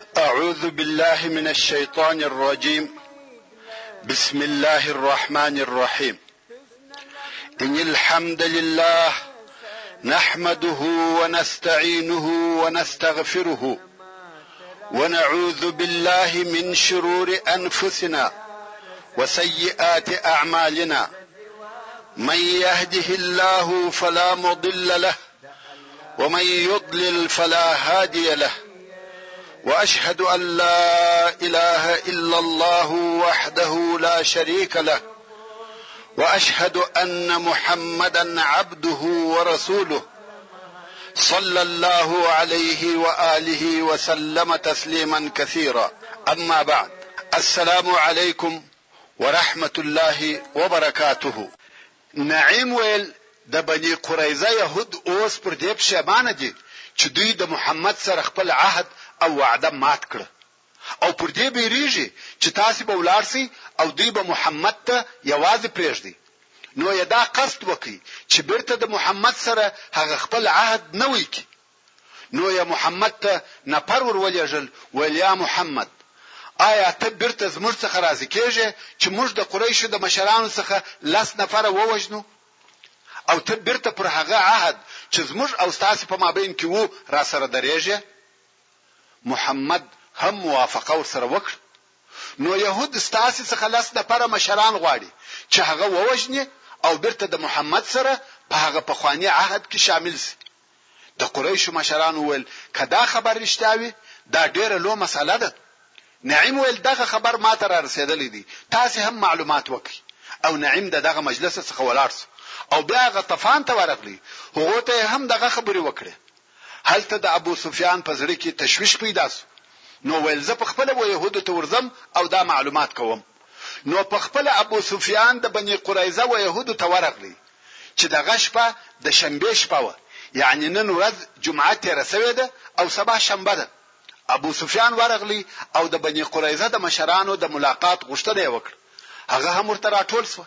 اعوذ بالله من الشيطان الرجيم بسم الله الرحمن الرحيم ان الحمد لله نحمده ونستعينه ونستغفره ونعوذ بالله من شرور انفسنا وسيئات اعمالنا من يهده الله فلا مضل له ومن يضلل فلا هادي له واشهد ان لا اله الا الله وحده لا شريك له واشهد ان محمدا عبده ورسوله صلى الله عليه واله وسلم تسليما كثيرا اما بعد السلام عليكم ورحمه الله وبركاته نعیم ویل، د بني قریظه یهود اوس پر دې پښېمانه دي چې دوی د محمد سره خپل عهد او وعده مات کړه او پر دې بیریږي چې تاسې به ولاړ شئ او دوی به محمد ته یوازې پریږدئ، نو یې دا قصد وکړ چې بیرته د محمد سره هغه خپل عهد نوی کړي. نو یې محمد ته نفر ور ولېږل ویل یا محمد آیا ته بیرته زموږ څخه راضي کېږې چې موږ د قریشو د مشرانو څخه لس نفره ووژنو او ته بیرته پر هغه عهد چې زموږ او ستاسو په مابین کې وو را سره درېږې محمد هم موافقه ور سره وکړ نو يهود ستاسو څخه لس نفره مشران غواړي چې هغه ووژني او بیرته د محمد سره په هغه پخوانی عهد کې شامل شي د قریشو مشران وویل، که دا خبر رښتیا وي، دا ډېره لو مسئله ده. نعیم ویل، دغه خبر ما ته رارسېدلی دی، تاسې هم معلومات وکړئ. او نعیم د دغه مجلسه څخه ولاړ شو او بیا غطفان ته ورغلی، هغو ته یې هم دغه خبرې وکړې. هلته د ابو سفیان په زړه کې تشویش پیدا شو، نو ویل، زه په خپله و یهودو ته ورځم او دا معلومات کوم. نو په خپله ابو سفیان د بني قریظه و یهودو ته ورغلی چې دغه شپه د شنبې شپه وه یعنی نن ورځ جمعه تیره سوې ده او سبا شنبه ده ابو سفیان ورغلی او د بني قریظه د مشرانو د ملاقات غوښتنه یې وکړه هغه هم ورته راټول سو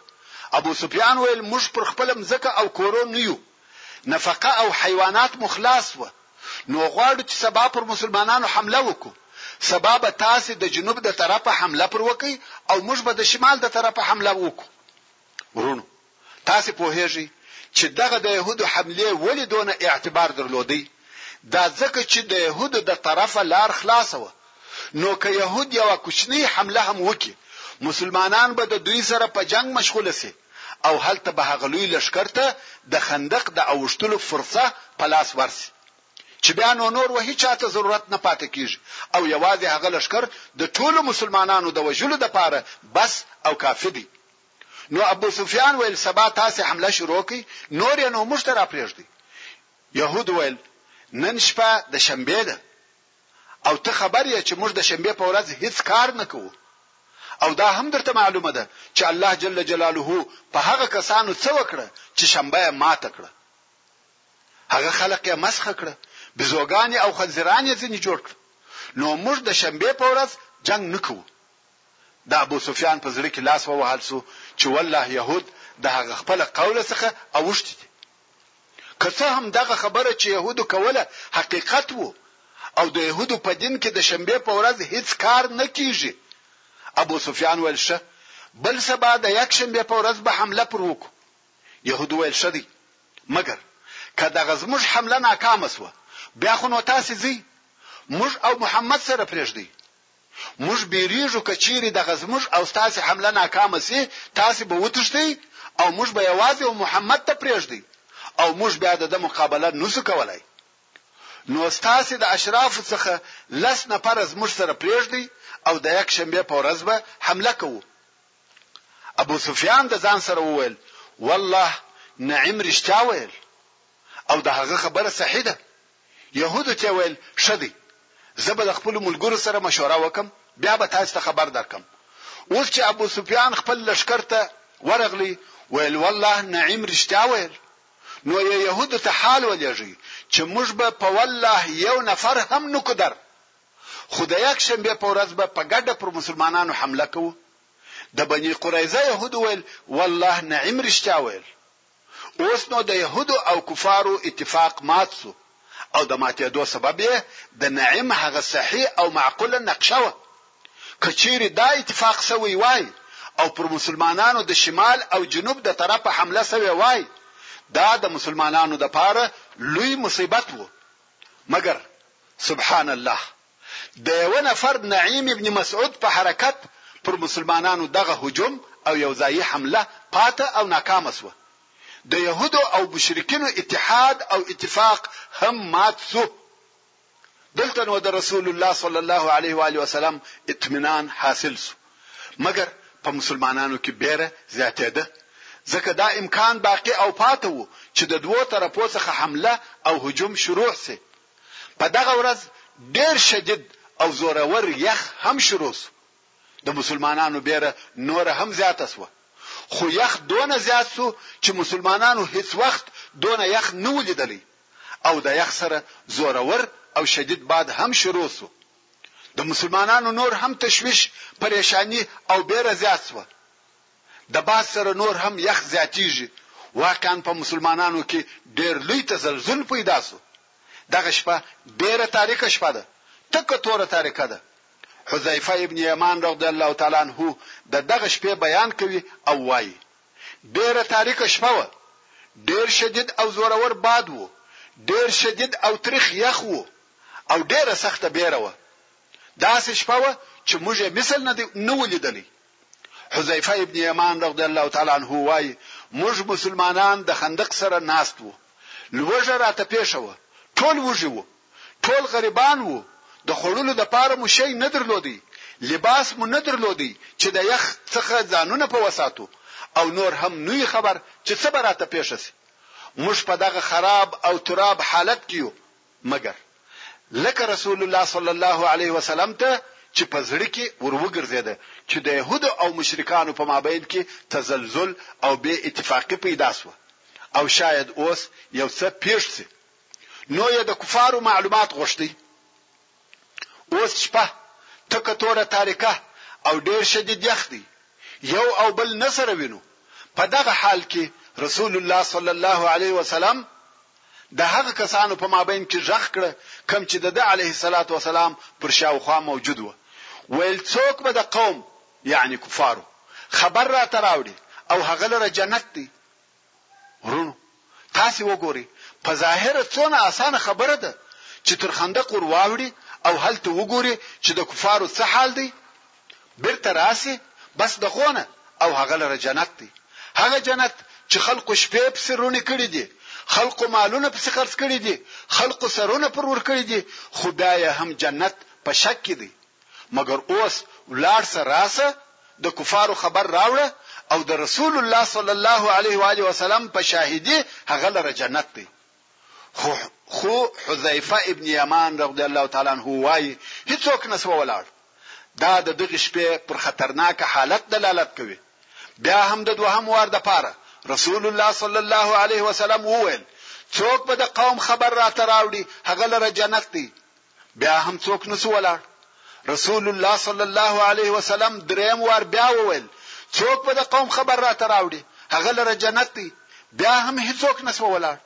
ابو سفیان ویل موږ پر خپل مزکه او کورو نه یو نفقه او حیوانات مو خلاص سوه نو غواړو چې سبا پر مسلمانانو حمله وکړو سبا به تاسې د جنوب د طرفه حمله پر وکړئ او موږ به د شمال د طرفه حمله وکړو ورونو تاسې پوهیږئ چې دغه د يهودو حمله ولې دونه اعتبار درلودي دا ځکه چې د يهودو د طرفه لار خلاصه وه نو که يهود یو کوچنی حمله هم وکړي مسلمانان به د دوی سره په جنگ مشغول سي او هلته به هغه لوی لښکر ته د خندق د اوښتلو فرصه په لاس ورشي چې بیا نو نور و هیچا ته ضرورت نه پاتې کیږي او یوازې هغه لښکر د ټولو مسلمانانو د وژلو لپاره بس او کافي دی نو ابو سفیان ویل سبا تاسو حمله شروع کړئ نور یې نو موږ ته راپرېږدئ یهود ویل نن شپه د شنبه ده او ته خبر یې چې موږ د شنبې په ورځ هیڅ کار نه کوو او دا هم درته معلومه ده چې الله جل جلاله په هغه کسانو څه وکړه چې شنبه یې ماته کړه هغه خلق یې مسخه کړه بزوګان او خنزیران یې ځنې جوړ کړ نو موږ د شنبه په ورځ جنگ نکوو د ابو سفیان په زړه کې لاس ووهل سو چې والله يهود د هغه خپل قول څخه اوښتي دي که څه هم دغه خبره چې یهودو کوله حقیقت و او د یهودو په دین کې د شنبې په ورځ هیڅ کار نه کیږي ابو سفیان ویل ښه بل سبا د یک شنبې په ورځ به حمله پر وکړو یهودو ویل ښه دی مګر که دغه زموږ حمله ناکامه سوه بیا خو نو تاسې ځئ موږ او محمد سره پرېږدئ موږ بېرېږو که چېرې دغه زموږ او ستاسې حمله ناکامه شي، تاسې به وتښتئ او موږ به یوازې و محمد ته پرېږدئ او موږ بیا د ده مقابله نه شو کولای. نو ستاسې د اشرافو څخه لس نفره زموږ سره پرېږدئ او د یک شنبې په ورځ به حمله کوو. ابو سفیان د ځان سره وویل، والله نعیم رښتیا ویل او د هغه خبره صحیح ده. یهودو ته یې ویل، ښه دی، زه به د خپلو ملګرو سره مشوره وکړم، بیا به تاسې ته خبر درکړم. اوس چې ابوسفیان خپل لښکر ته ورغلی، ویل، والله نعیم رښتیا ویل. نو یې یهودو ته حال ولېږی چې موږ به په والله یو نفر هم نکو در، خو د یک شنبې په ورځ به په ګډه پر مسلمانانو حمله کوو. د بنی قریظه یهودو ویل، والله نعیم رښتیا ویل. اوس نو د یهودو او کفارو اتفاق مات شو او د ماتېدو سبب یې د نعیم هغه صحیح او معقوله نقشه وه. که چېرې دا اتفاق شوی وای او پر مسلمانانو د شمال او جنوب د طرفه حمله شوې وای، دا د مسلمانانو لپاره لوی مصیبت و. مګر سبحان الله! د یوه نفر نعیم ابن مسعود په حرکت پر مسلمانانو دغه هجوم او یو ځایي حمله پاته او ناکامه شوه. د یهودو او مشرکینو اتحاد او اتفاق هم مات شو. دلته نو د رسول الله صلی الله علیه و آله وسلم اطمینان حاصل شو. مګر په مسلمانانو کې بیره زیاتېده. ځکه دا امکان باقي او پاته و چې د دوو طرفو څخه حمله او هجوم شروع شي. په دغه ورځ ډېر شدید او زورور یخ هم شروع شو. د مسلمانانو بیره نوره هم زیاته شوه. خو یخ دونه زیات شو چې مسلمانانو هیڅ وخت دونه یخ نه و لیدلی او د یخ سره زورور او شدید باد هم شروع شو. د مسلمانانو نور هم تشویش، پریشاني او بیره زیات شوه. د باد سره نور هم یخ زیاتیږي، واقعا په مسلمانانو کې ډیر لوی تزلزل پیدا شو، دغه شپه ډیره تاریکه شپه ده، تکه توره تاریکه ده، حذیفه ابن یمان رضی الله تعالی عنه د دغه شپې بیان کوي او وایي، ډیره تاریکه شپه وه، ډیر شدید او زورور باد وو، ډیر شدید او تریخ یخ وو او ډیره سخته بیره وه، داسې شپه وه چې موږ یې مثل نه وو لیدلی. حذیفه ابن یمان رضی الله تعالی عنه وایي موږ مسلمانان د خندق سره ناست وو لوږه راته پیښه وه ټول وږي وو ټول غریبان وو د خوړلو د پاره مو شی نه درلودي لباس مو نه درلودي چې د یخ څخه ځانونه په وساتو او نور هم نوی خبر چې څه به راته پیښه سي موږ په دغه خراب او تراب حالت کې یو مګر لکه رسول الله صلی الله علیه وسلم ته چې په زړه کې ور وګرځېده چې د یهودو او مشرکانو په مابین کې تزلزل او بې اتفاقي پیدا شوه او شاید اوس یو څه پېښ شي، نو یې د کفارو معلومات غوښتي. اوس شپه تکه توره تاریکه او ډېر شدید یخ دی، یو او بل نه سره وینو، په دغه حال کې رسول الله صلی الله علیه وسلم د هغه کسانو په مابین کې غږ کړ کوم چې د ده علیه الصلاة والسلام پر شاوخوا موجود و ویل څوک به د قوم یعنی کفارو خبر راته راوړي او هغه لره جنت دی وروڼو تاسې وګورئ په ظاهره څونه اسانه خبره ده چې تر خندق ور واوړي او هلته وګوري چې د کفارو څه حال دی بیرته راسي بس دغونه او هغه لره جنت دی هغه جنت چې خلکو شپې پسې رونې کړې دي خلکو مالونه پسې خرڅ کړي دي خلکو سرونه پر ور کړي دي خو بیا یې هم جنت په شک کې دی مګر اوس ولاړ سه راسه د کفارو خبر راوړه او د رسول الله صلی الله علیه و علیه وسلم په شاهدی هغه لره جنت دی خو خو حذیفه ابن یمان رضی الله تعالی عنہ وایي هیڅوک نسو ولاړ دا د دغه شپې پر خطرناک حالت دلالت کوي بیا هم د دوهم وار د پاره رسول الله صلی الله علیه وسلم وویل څوک به د قوم خبر را تراوړي هغه لره جنت دی بیا هم څوک نسو ولاړ رسول الله صلی الله علیه وسلم دریم وار بیا وویل څوک به د قوم خبر راته راوړي هغه لره جنت دی بیا هم هیڅوک نسو ولاړ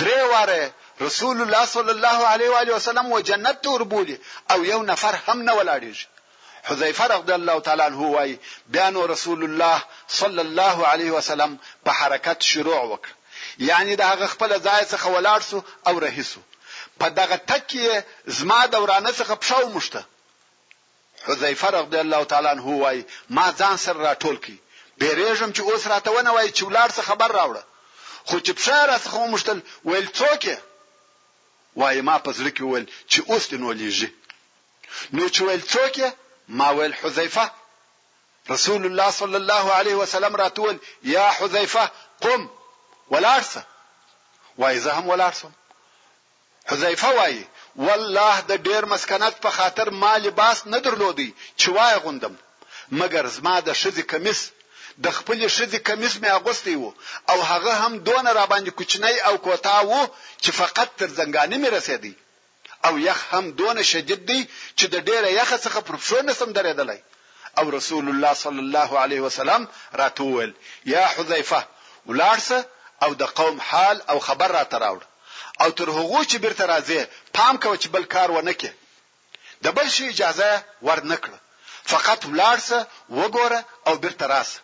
درې واره رسول الله صلی الله علیه و علیه وسلم و جنت ته وربولي او یو نفر هم نه ولاړیږي حذیفه رضی الله تعالی عنه وايي، بیا نو رسول الله صلی الله علیه وسلم په حرکت شروع وکړ، یعنې د هغه خپله ځای څخه ولاړ شو او رهي شو، په دغه تګ کې یې زما د ورانه څخه پښه وموښته. حذیفه رضی الله تعالی عنه وايي، ما ځان سره راټول کړ، بیریږم چې اوس راته ونه وایي چې ولاړ څه خبر راوړه، خو چې پښه یې راڅخه وموښتل ویل څوک یې؟ وايي ما په زړه کې وویل چې اوس دې نو لیږي. نو چې ویل څوک یې ما ویل حذیفه رسول الله صلی الله علیه وسلم راتول یا حذیفه قم ولارسه وای زه هم ولارسم حذیفه وای والله د ډیر مسکنت په خاطر ما لباس نه درلودي چې وای غوندم مګر زما د شذې کمیس د خپل شذې کمیس مې اغوستي وو او هغه هم دون را باندې کوچنی او کوتا وو چې فقط تر زنګانې مې رسیدي او یخ هم دونه شدید دی چې د ډیره یخه څخه پر پښو نه سم درېدلی او رسول الله صلی الله علیه وسلم راته وویل یا حذیفه ولاړ سه او د قوم حال او خبر راته راوړ او تر هغو چې بیرته راځې پام کوه چې بل کار ونه کې د بل شي اجازه ورنکړه فقط ولاړ سه وګوره او بیرته راسه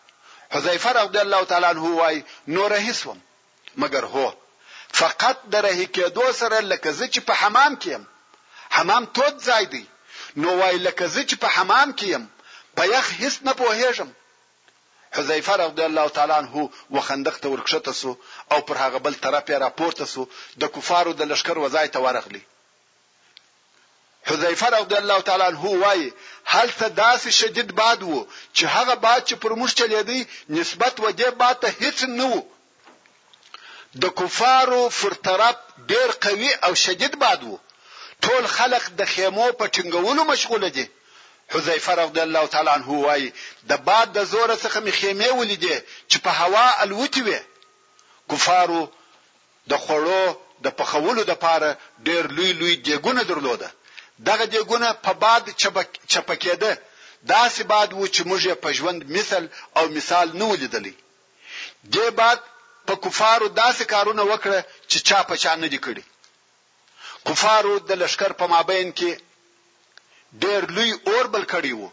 حذیفه رضی الله تعالی عنه وای نور هیڅ وم مګر هو! فقط د رهي کېدو سره لکه زه چې په حمام کې یم، حمام تود ځای دی، نو وایي لکه زه چې په حمام کې یم، په یخ هېڅ نه پوهېږم. حذیفه رضی الله تعالی عنه و خندق ته ورکښته شو او پر هغه بل طرف یې راپورته شو، د کفارو د لښکر و ځای ته ورغلي، حذیفه رضی الله تعالی عنه وایي هلته داسې شدید باد وو چې هغه باد چې پر موږ چلیدي نسبت و دې باد ته هیڅ نه وو د کفارو پر طرف ډیر قوي او شدید باد وو ټول خلق د خیمو په ټینګولو مشغول دي حذیفه رضی الله تعالی عنه وایي د باد د زور څخه مې خیمه ولیدې چې په هوا الوتې وي کفارو د خوړو د پخولو لپاره ډېر لوی لوی دېګونه درلوده، دغه دېګونه په باد چپه کېده، داسې باد و چې موږ یې په ژوند مثل او مثال نه و لیدلی. دې باد په کفارو داسې کارونه وکړه چې چا په چا نه دي کړي. کفارو د لښکر په مابین کې ډېر لوی اور بل کړی و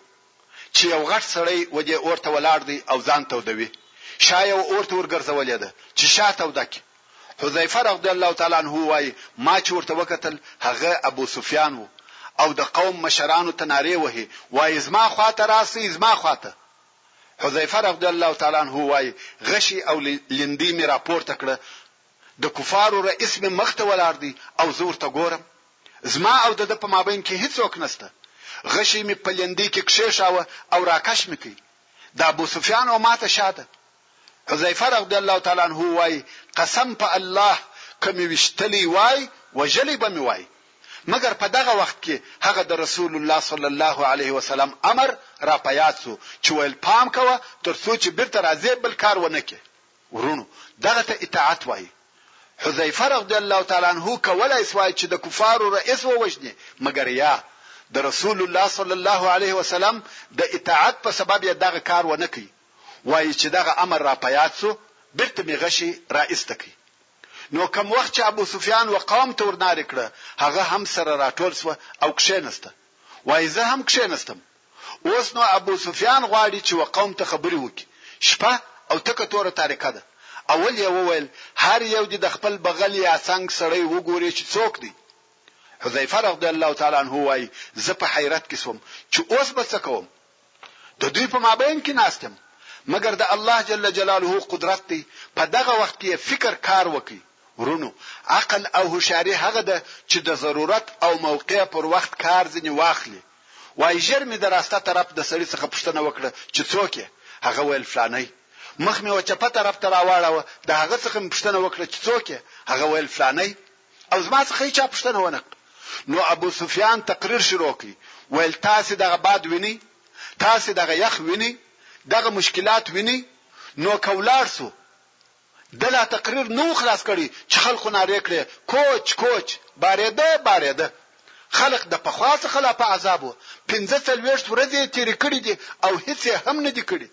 چې یو غټ سړی و دې اور ته ولاړ دی او ځان تودوي شا یې اور ته ورګرځولې ده چې شا توده کړي حذیفه رضی الله تعالی عنه وایي ما چې ورته وکتل هغه ابو سفیان و او د قوم مشرانو ته نارې وهي وایي زما خواته راسئ زما خواته حذیفه رضی الله تعالی عنه وایي غشي او لندی مې راپورته کړه د کفارو رئیس مې مخ ته ولاړ دی او زه ورته ګورم. زما او د ده په مابین کې هیڅوک نشته. غشی مې په لیندۍ کې کښېښاوه او راکش مې کړ. د ابوسفیان او ماته شا ده. حذیفه رضی الله تعالی عنه وایي، قسم په الله که مې ویشتلی وای، وژلی به مې وای. مګر په دغه وخت کې هغه د رسول الله صلی الله علیه وسلم امر را په یاد شو چې ویل پام کوه تر څو چې بیرته راځې بل کار ونه کړې. وروڼو دغه ته اطاعت وايي. حذيفه رضي الله تعالی عنه کولای سوای چې د کفارو رئيس ووژني مګر يا د رسول الله صلی الله عليه وسلم د اطاعت په سبب يې دغه کار ونه کړ. وايي چې دغه امر را په ياد سو بيرته مې غشي را ايسته کړ. نو کوم وخت چې ابو سفيان و قوم ته ورنارې کړه هغه هم سره راټول سوه او کښېنسته. وايي زه هم کښېنستم. اوس نو ابو سفیان غواړي چې و قوم ته خبرې وکړي، شپه او تکه توره تاریکه ده، اول یې وویل، هر یو دې د خپل بغل یا څنګ سړی وګورې چې څوک دی؟ حذیفه رضی الله تعالی عنه وایي، زه په حیرت کې شوم چې اوس به څه کوم؟ د دوی په مابین کې ناست یم، مګر د الله جل جلاله قدرت دی، په دغه وخت کې یې فکر کار وکړي، ورونو! عقل او هوښیاري هغه ده چې د ضرورت او موقع پر وخت کار ځینې واخلي، وايي ژر مې د راسته طرف د سړي څخه پوښتنه وکړه چې څوک یې؟ هغه ویل فلانی. مخ مې و چپه طرف ته راواړاوه، د هغه څخه مې پوښتنه وکړه چې څوک یې؟ هغه ویل فلانی. او زما څخه هیچا پوښتنه ونه کړه. نو ابو سفیان تقریر شروع کړي ویل تاسې دغه باد وینئ؟ تاسې دغه یخ وینئ؟ دغه مشکلات وینئ؟ نو که ولاړ شو ده لا تقریر نه و خلاص کړی چې خلقو نارې کړې، کوچ، کوچ، بارېده، بارېده. خلق د پخوا څخه لا په عذاب و، پنځه څلوېښت ورځې یې تېرې کړې دي او هیڅ یې هم نه دي کړي.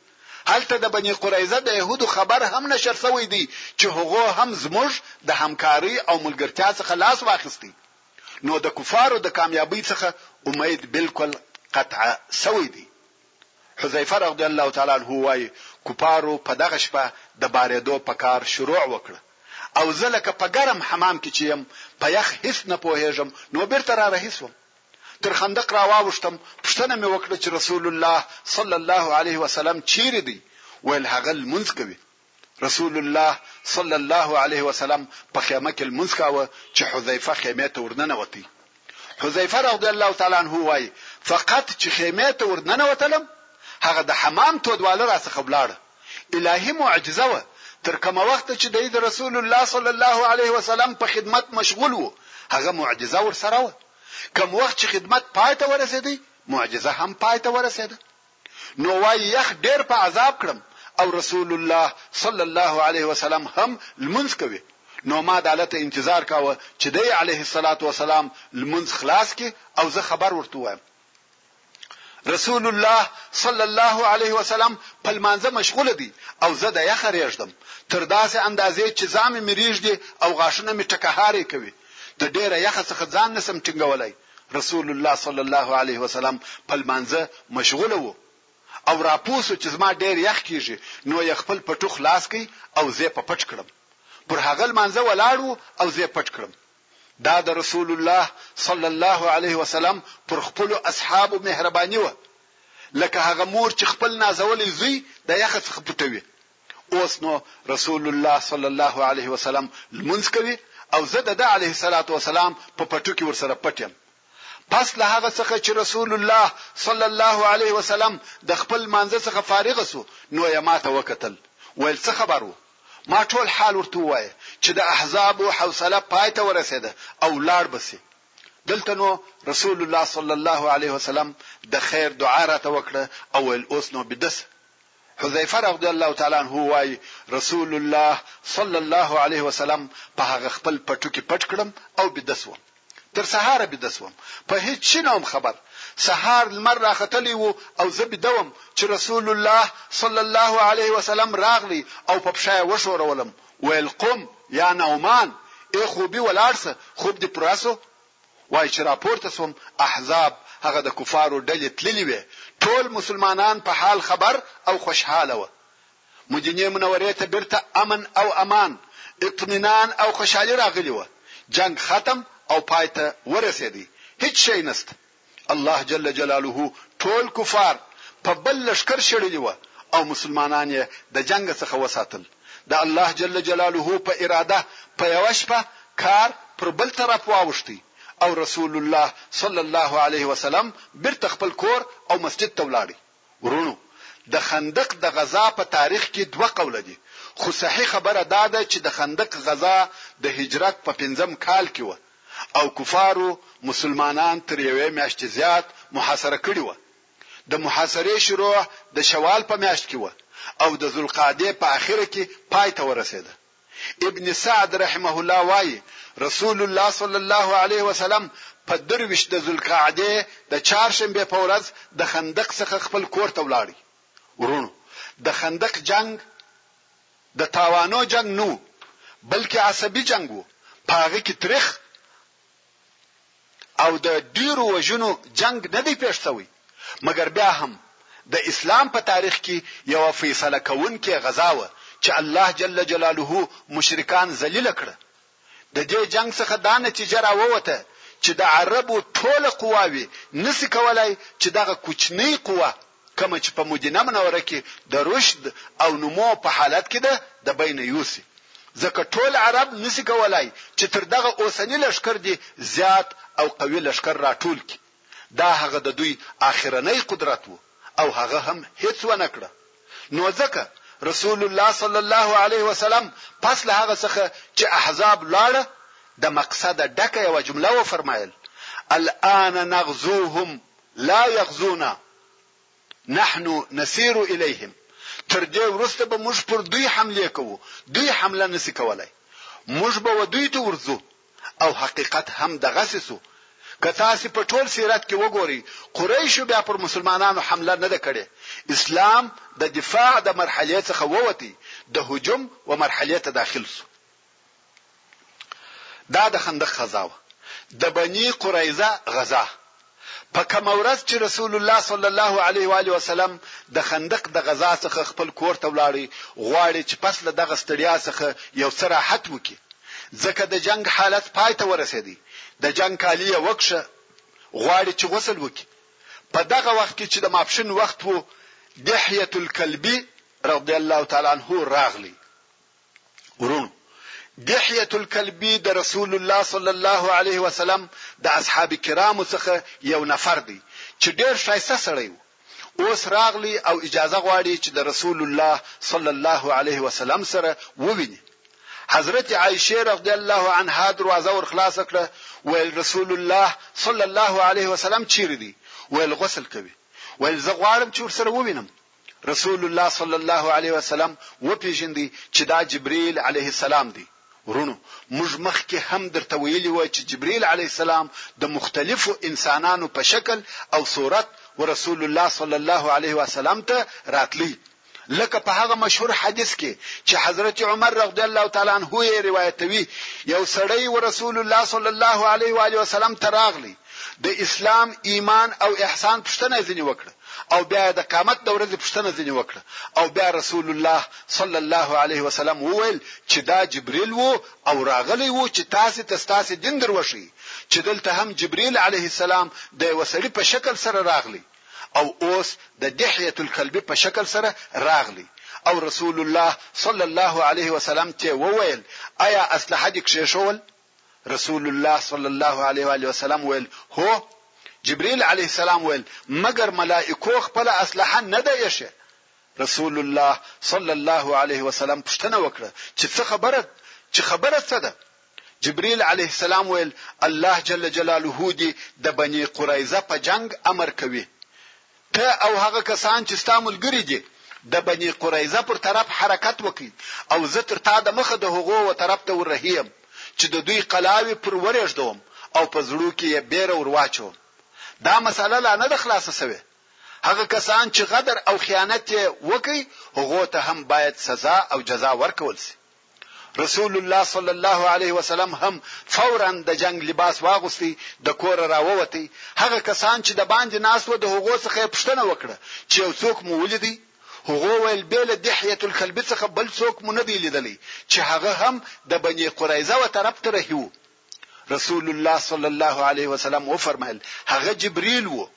هلته د بني قریظه د یهودو خبر هم نشر شوی دی چې هغو هم زموږ د همکارۍ او ملګرتیا څخه لاس واخیستی، نو د کفارو د کامیابۍ څخه امید بالکل قطع شوی دی. حذیفه رضی الله تعالی عنه وایي، کفارو په دغه شپه د بارېدو په کار شروع وکړه او زه لکه په ګرم حمام کې چې یم، په یخ هېڅ نه پوهېږم، نو بېرته را رهي شوم. تر خندق را واوښتم، پوښتنه مې وکړه چې رسول الله صلی الله علیه وسلم چېرې دی؟ ویل هغه لمونځ کوي. رسول الله صلی الله علیه وسلم په خیمه کې لمونځ کاوه چې حذیفه خیمه ته ورننوتی حذیفه رضی الله تعالی عنه وایي فقط چې خیمه ته ورننوتلم هغه د حمام تودواله را څخه بلاړه الهي معجزه و تر کومه وخت چې د رسول الله صلی الله علیه وسلم په خدمت مشغول وو هغه معجزه ورسره و کوم وخت چې خدمت پای ته ورسېدی معجزه هم پای ته ورسېده نو وايي يخ ډېر په عذاب کړم او رسول الله صلی الله علیه وسلم هم لمونځ کوي نو ما دالته انتظار کاوه چې دی علیه الصلاة والسلام لمونځ خلاص کړي او زه خبر ورته ووایم رسول الله صلی الله علیه وسلم په لمانځه مشغول دی او زه د یخه ریږدم تر داسې اندازې چې ځامې مې ریږدي او غاښونه مې ټکهارې کوي د ډیره یخه څخه ځان نسم ټینګولای رسول الله صلی الله علیه وسلم په لمانځه مشغول وو او راپوسو چې زما ډیر یخ کیږي نو یې خپل پټو خلاص کړي او زه په پټ کړم پر هغه لمانځه ولاړ وو او زه پټ کړم دا د رسول الله صلی الله علیه وسلم پر خپل اصحاب مهرباني و لکه هغه مور چې خپل نازولې زوی د یخ څخه پټوي اوس نو رسول الله صلی الله علیه وسلم لمونځ کوي او زه د ده علیه الصلاة والسلام په پټو کې ورسره پټ یم پس له هغه څخه چې رسول الله صلی الله علیه وسلم د خپل مانزه څخه فارغ سو نو یې ماته وکتل ویل څه خبر وو ما ټول حال ورته وایه چې د احزاب او حوصله پای ته ورسېده او لاړ بسې دلته نو رسول الله صلی الله علیه وسلم د خیر دعا راته وکړه او ویل اوس نو بدس حذیفه رضی الله تعالی عنه وايي، رسول الله صلی الله علیه وسلم په هغه خپل پټوکي پټ کړم او بیده شوم. تر سهاره بیده شوم. په هیڅ شي نه وم خبر. سهار لمر راختلی و او زه بیده وم چې رسول الله صلی الله علیه وسلم راغلی او په پښه یې وښورولم. ویل، قم یا نعمان! ای خوبي ولاړ شه، خوب دې پوره شو؟ وايي چې راپورته شوم احزاب، هغه د کفارو ډلې تللي وې، ټول مسلمانان په حال خبر او خوشحاله وه. مدینې منورې ته بیرته امن او امان، اطمینان او خوشحالي راغلي وه، جنګ ختم او پای ته ورسیدی، هیڅ شی نشته، الله جل جلاله ټول کفار په بل لشکر شړلي وه او مسلمانان یې د جنګ څخه وساتل د الله جل جلاله په اراده په یوه شپه کار پر بل طرف واوښتی او رسول الله صلی الله علیه وسلم بیرته خپل کور او مسجد ته ولاړی وروڼو د خندق د غزا په تاریخ کې دوه قوله دي خو صحیح خبره دا ده چې د خندق غزا د هجرت په پنځم کال کې وه او کفارو مسلمانان تر یوې میاشتې زیات محاصره کړي وه د محاصرې شروع د شوال په میاشت کې وه او د ذوالقعدې په اخره کې پای ته ورسېده ابن سعد رحمه الله وايي، رسول الله صلی الله علیه وسلم په درویشت د ذوالقعدې د چهارشنبې په ورځ د خندق څخه خپل کور ته ولاړ. وروڼو! د خندق جنګ د تاوانو جنګ نه و، بلکې عصبي جنګ و، په هغه کې تریخ، او د ډیرو وژنو جنګ نه دی پیښ شوی مګر بیا هم د اسلام په تاریخ کې یوه فیصله کوونکې غزا وه چې الله جل جلاله مشرکان ذلیل کړه د دې جنګ څخه دا نتیجه راووته چې د عربو ټوله قواوې نسی کولای چې دغه کوچنی قوه کومه چې په مدینه منوره کې د رشد او نمو په حالت کې ده د بین یوسي ځکه ټول عرب نسی کولای چې تر دغه اوسنی لشکر دی زیات او قوي لشکر راټول کی دا هغه د دوی اخرنۍ قدرت وو او هغه هم هیڅ ونه کړه نو ځکه رسول الله صلی الله علیه وسلم پس له هغه څخه چې احزاب لاړه د مقصد ډکه یو جمله و فرمایل الان نغزوهم لا يغزونا نحن نسير اليهم تر دې وروسته به موږ پر دوی حمله کوو دوی حمله نسی کولای موږ به ودوی ته ورځو او حقیقت هم دغه سسو که تاسو په ټول سیرت کې وګورئ قریشو بیا پر مسلمانانو حمله نه ده کړې اسلام د دفاع د مرحله څخه ووتی د هجوم و مرحله ته داخل شو دا د خندق غزا وه. د بنی قریظه غزا، په کومه ورځ چې رسول الله صلی الله علیه وآله وسلم د خندق د غزا څخه خپل کور ته ولاړی، غواړي چې پس له دغه ستړیا څخه یو څه راحت وکړي، ځکه د جنګ حالت پای ته ورسېدی، د جنګ کالي یې وکښه، غواړي چې غسل وکړي. په دغه وخت کې چې د ماپښین وخت وو، دحیة الکلبی رضی الله تعالی عنه راغلی. وروڼو! دحیة الکلبی د رسول الله صلی الله علیه وسلم د اصحاب کرامو څخه یو نفر دی چې ډیر ښایسته سړی وو اوس راغلی او اجازه غواړي چې د رسول الله صلی الله علیه وسلم سره وویني حضرت عایشه رضی الله عنها دروازه ورخلاصه کړه ویل رسول الله صلی الله علیه وسلم چیرې دی ویل غسل کوي ویل زه غواړم چې ورسره ووینم رسول الله صلی الله علیه وسلم وپېژندی چې دا جبرئیل علیه السلام دی. وروڼو! موږ مخکې هم درته ویلي و چې جبرئیل علیه السلام د مختلفو انسانانو په شکل او صورت و رسول الله صلی الله علیه وسلم ته راتلی لکه په هغه مشهور حدیث کې چې حضرت عمر رضی الله تعالی عنه یې روایتوي یو سړی و رسول الله صلی الله علیه و علیه وسلم ته راغلی د اسلام ایمان او احسان پوښتنه ځنی وکړه او بیا یې د قیامت د ورځې پوښتنه ځنې وکړه او بیا رسول الله صلی الله علیه وسلم وویل چې دا جبرئیل وو او راغلی وو چې تاسو ته تاسو دین دروښي چې دلته هم جبرئیل علیه السلام د وسړي په شکل سره راغلی او اوس د دحیه الکلبی په شکل سره راغلی او رسول الله صلی الله علیه وسلم ته وویل آیا اسلحه دې کښې شول رسول الله صلی الله علیه و آله وسلم ویل، هو، جبریل علیه السلام ویل، مګر ملائکو خپله اسلحه نه ده ایښې. رسول الله صلی الله علیه و سلم پوښتنه وکړه چې څه خبره چې خبره څه ده؟ جبریل علیه السلام ویل، الله جل جلاله دې د بني قریظه په جنګ امر کوي. ته او هغه کسان چې ستا ملګري دي د بني قریظه پر طرف حرکت وکړي او زه تر تا د مخه د هغو و طرف ته وررهي یم چې د دوی قلاوې پر ورېږدوم او په زړو کې یې بېره ور واچوم. دا مسئله لا نه ده خلاصه شوې. هغه کسان چې غدر او خیانت یې وکړي هغو ته هم باید سزا او جزا ورکول شي. رسول الله صلی الله علیه وسلم هم فورا د جنگ لباس واغوستی د کور راووتی هغه کسان چې د باندې ناس و د هغو څخه پښتنه وکړه چې یو څوک مو ولیدي هغه ویل بیل دحیه الکلب څخه بل څوک مو نه دی لیدلی چې هغه هم د بنی قریظه و طرف ته رهیو رسول الله صلی الله علیه وسلم و فرمایل هغه جبرئیل وو